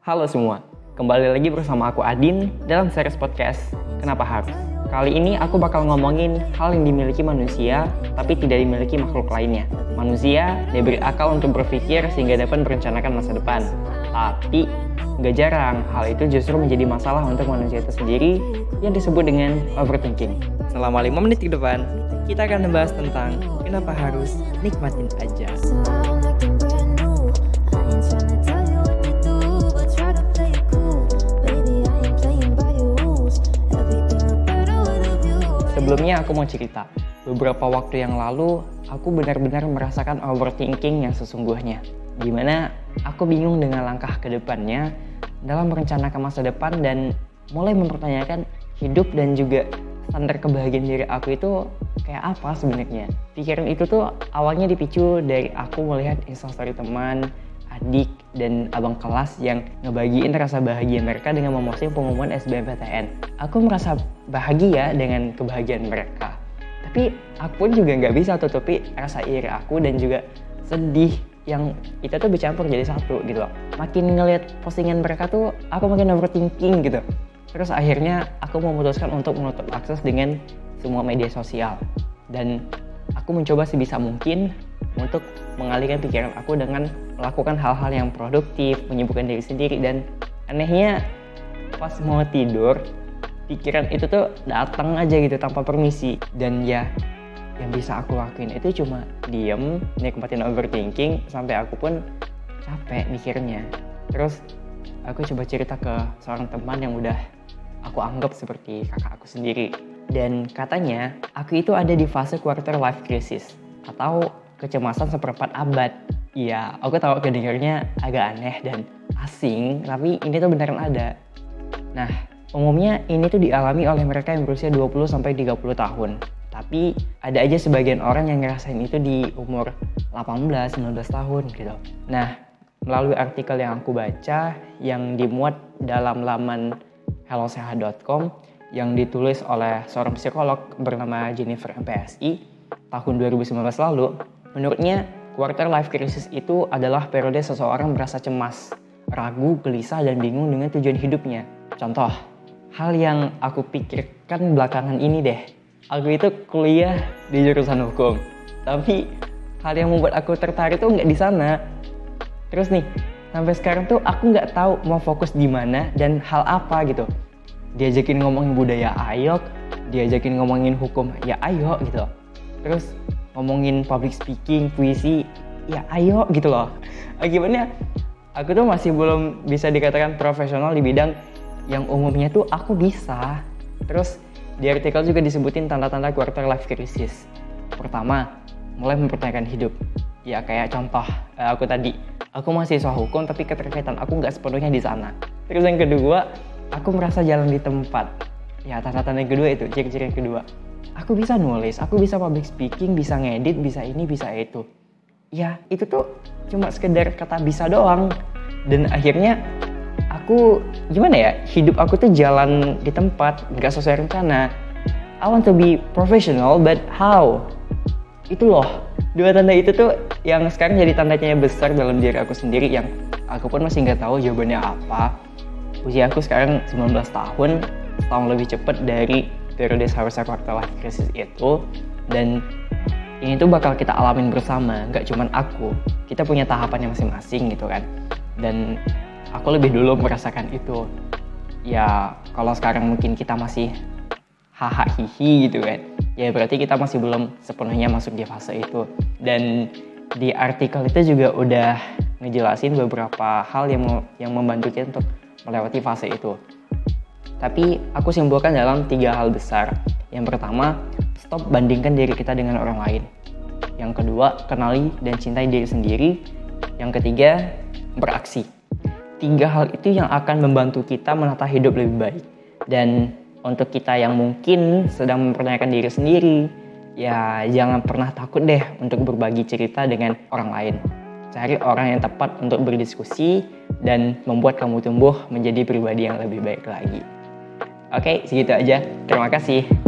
Halo semua, kembali lagi bersama aku Adin dalam series podcast Kenapa Harus. Kali ini aku bakal ngomongin hal yang dimiliki manusia tapi tidak dimiliki makhluk lainnya. Manusia diberi akal untuk berpikir sehingga dapat merencanakan masa depan. Tapi nggak jarang hal itu justru menjadi masalah untuk manusia itu sendiri yang disebut dengan overthinking. Selama 5 menit ke depan, kita akan membahas tentang kenapa harus nikmatin aja. Aku mau cerita, beberapa waktu yang lalu aku benar-benar merasakan overthinking yang sesungguhnya. Di mana aku bingung dengan langkah ke depannya dalam merencanakan masa depan dan mulai mempertanyakan hidup dan juga standar kebahagiaan diri aku itu kayak apa sebenarnya. Pikiran itu tuh awalnya dipicu dari aku melihat instastory teman, adik, dan abang kelas yang ngebagiin rasa bahagia mereka dengan memposting pengumuman SBMPTN. Aku merasa bahagia dengan kebahagiaan mereka. Tapi aku juga nggak bisa tutupi rasa iri aku dan juga sedih yang itu tuh bercampur jadi satu gitu loh. Makin ngeliat postingan mereka tuh aku makin overthinking gitu. Terus akhirnya aku memutuskan untuk menutup akses dengan semua media sosial. Dan aku mencoba sebisa mungkin untuk mengalihkan pikiran aku dengan melakukan hal-hal yang produktif, menyibukkan diri sendiri dan anehnya pas mau tidur pikiran itu tuh datang aja gitu tanpa permisi. Dan ya yang bisa aku lakuin itu cuma diem nikmatin overthinking sampai aku pun capek mikirnya. Terus aku coba cerita ke seorang teman yang udah aku anggap seperti kakak aku sendiri. Dan katanya aku itu ada di fase quarter life crisis atau kecemasan seperempat abad Iya, aku tahu kedengarnya agak aneh dan asing, tapi ini tuh beneran ada. Nah, umumnya ini tuh dialami oleh mereka yang berusia 20 sampai 30 tahun. Tapi ada aja sebagian orang yang ngerasain itu di umur 18, 19 tahun gitu. Nah, melalui artikel yang aku baca yang dimuat dalam laman hellosehat.com yang ditulis oleh seorang psikolog bernama Jennifer MPSI tahun 2019 lalu, menurutnya quarter life crisis itu adalah periode seseorang merasa cemas, ragu, gelisah, dan bingung dengan tujuan hidupnya. Contoh, hal yang aku pikirkan belakangan ini deh. Aku itu kuliah di jurusan hukum, tapi hal yang membuat aku tertarik tuh nggak di sana. Terus nih, sampai sekarang tuh aku nggak tahu mau fokus di mana dan hal apa gitu. Diajakin ngomongin budaya ayo, diajakin ngomongin hukum ya ayo gitu. Terus ngomongin public speaking, puisi, ya ayo gitu loh. Akibatnya aku tuh masih belum bisa dikatakan profesional di bidang yang umumnya tuh aku bisa. Terus di artikel juga disebutin tanda-tanda quarter life crisis. Pertama, mulai mempertanyakan hidup. Ya kayak contoh eh, aku tadi, aku mahasiswa hukum tapi keterkaitan aku nggak sepenuhnya di sana. Terus yang kedua, aku merasa jalan di tempat. Ya tanda-tanda yang kedua itu, ciri-ciri yang kedua aku bisa nulis, aku bisa public speaking, bisa ngedit, bisa ini, bisa itu. Ya, itu tuh cuma sekedar kata bisa doang. Dan akhirnya aku gimana ya, hidup aku tuh jalan di tempat, nggak sesuai rencana. I want to be professional, but how? Itu loh, dua tanda itu tuh yang sekarang jadi tanda tanya besar dalam diri aku sendiri yang aku pun masih nggak tahu jawabannya apa. Usia aku sekarang 19 tahun, tahun lebih cepet dari periode seharusnya quarter life crisis itu dan ini tuh bakal kita alamin bersama. Nggak cuman aku kita punya tahapannya masing-masing gitu kan. Dan aku lebih dulu merasakan itu. Ya kalau sekarang mungkin kita masih haha hihi gitu kan. Ya berarti kita masih belum sepenuhnya masuk di fase itu. Dan di artikel itu juga udah ngejelasin beberapa hal yang yang membantu kita untuk melewati fase itu tapi aku simpulkan dalam tiga hal besar. Yang pertama, stop bandingkan diri kita dengan orang lain. Yang kedua, kenali dan cintai diri sendiri. Yang ketiga, beraksi. Tiga hal itu yang akan membantu kita menata hidup lebih baik. Dan untuk kita yang mungkin sedang mempertanyakan diri sendiri, ya jangan pernah takut deh untuk berbagi cerita dengan orang lain. Cari orang yang tepat untuk berdiskusi dan membuat kamu tumbuh menjadi pribadi yang lebih baik lagi. Oke, segitu aja. Terima kasih.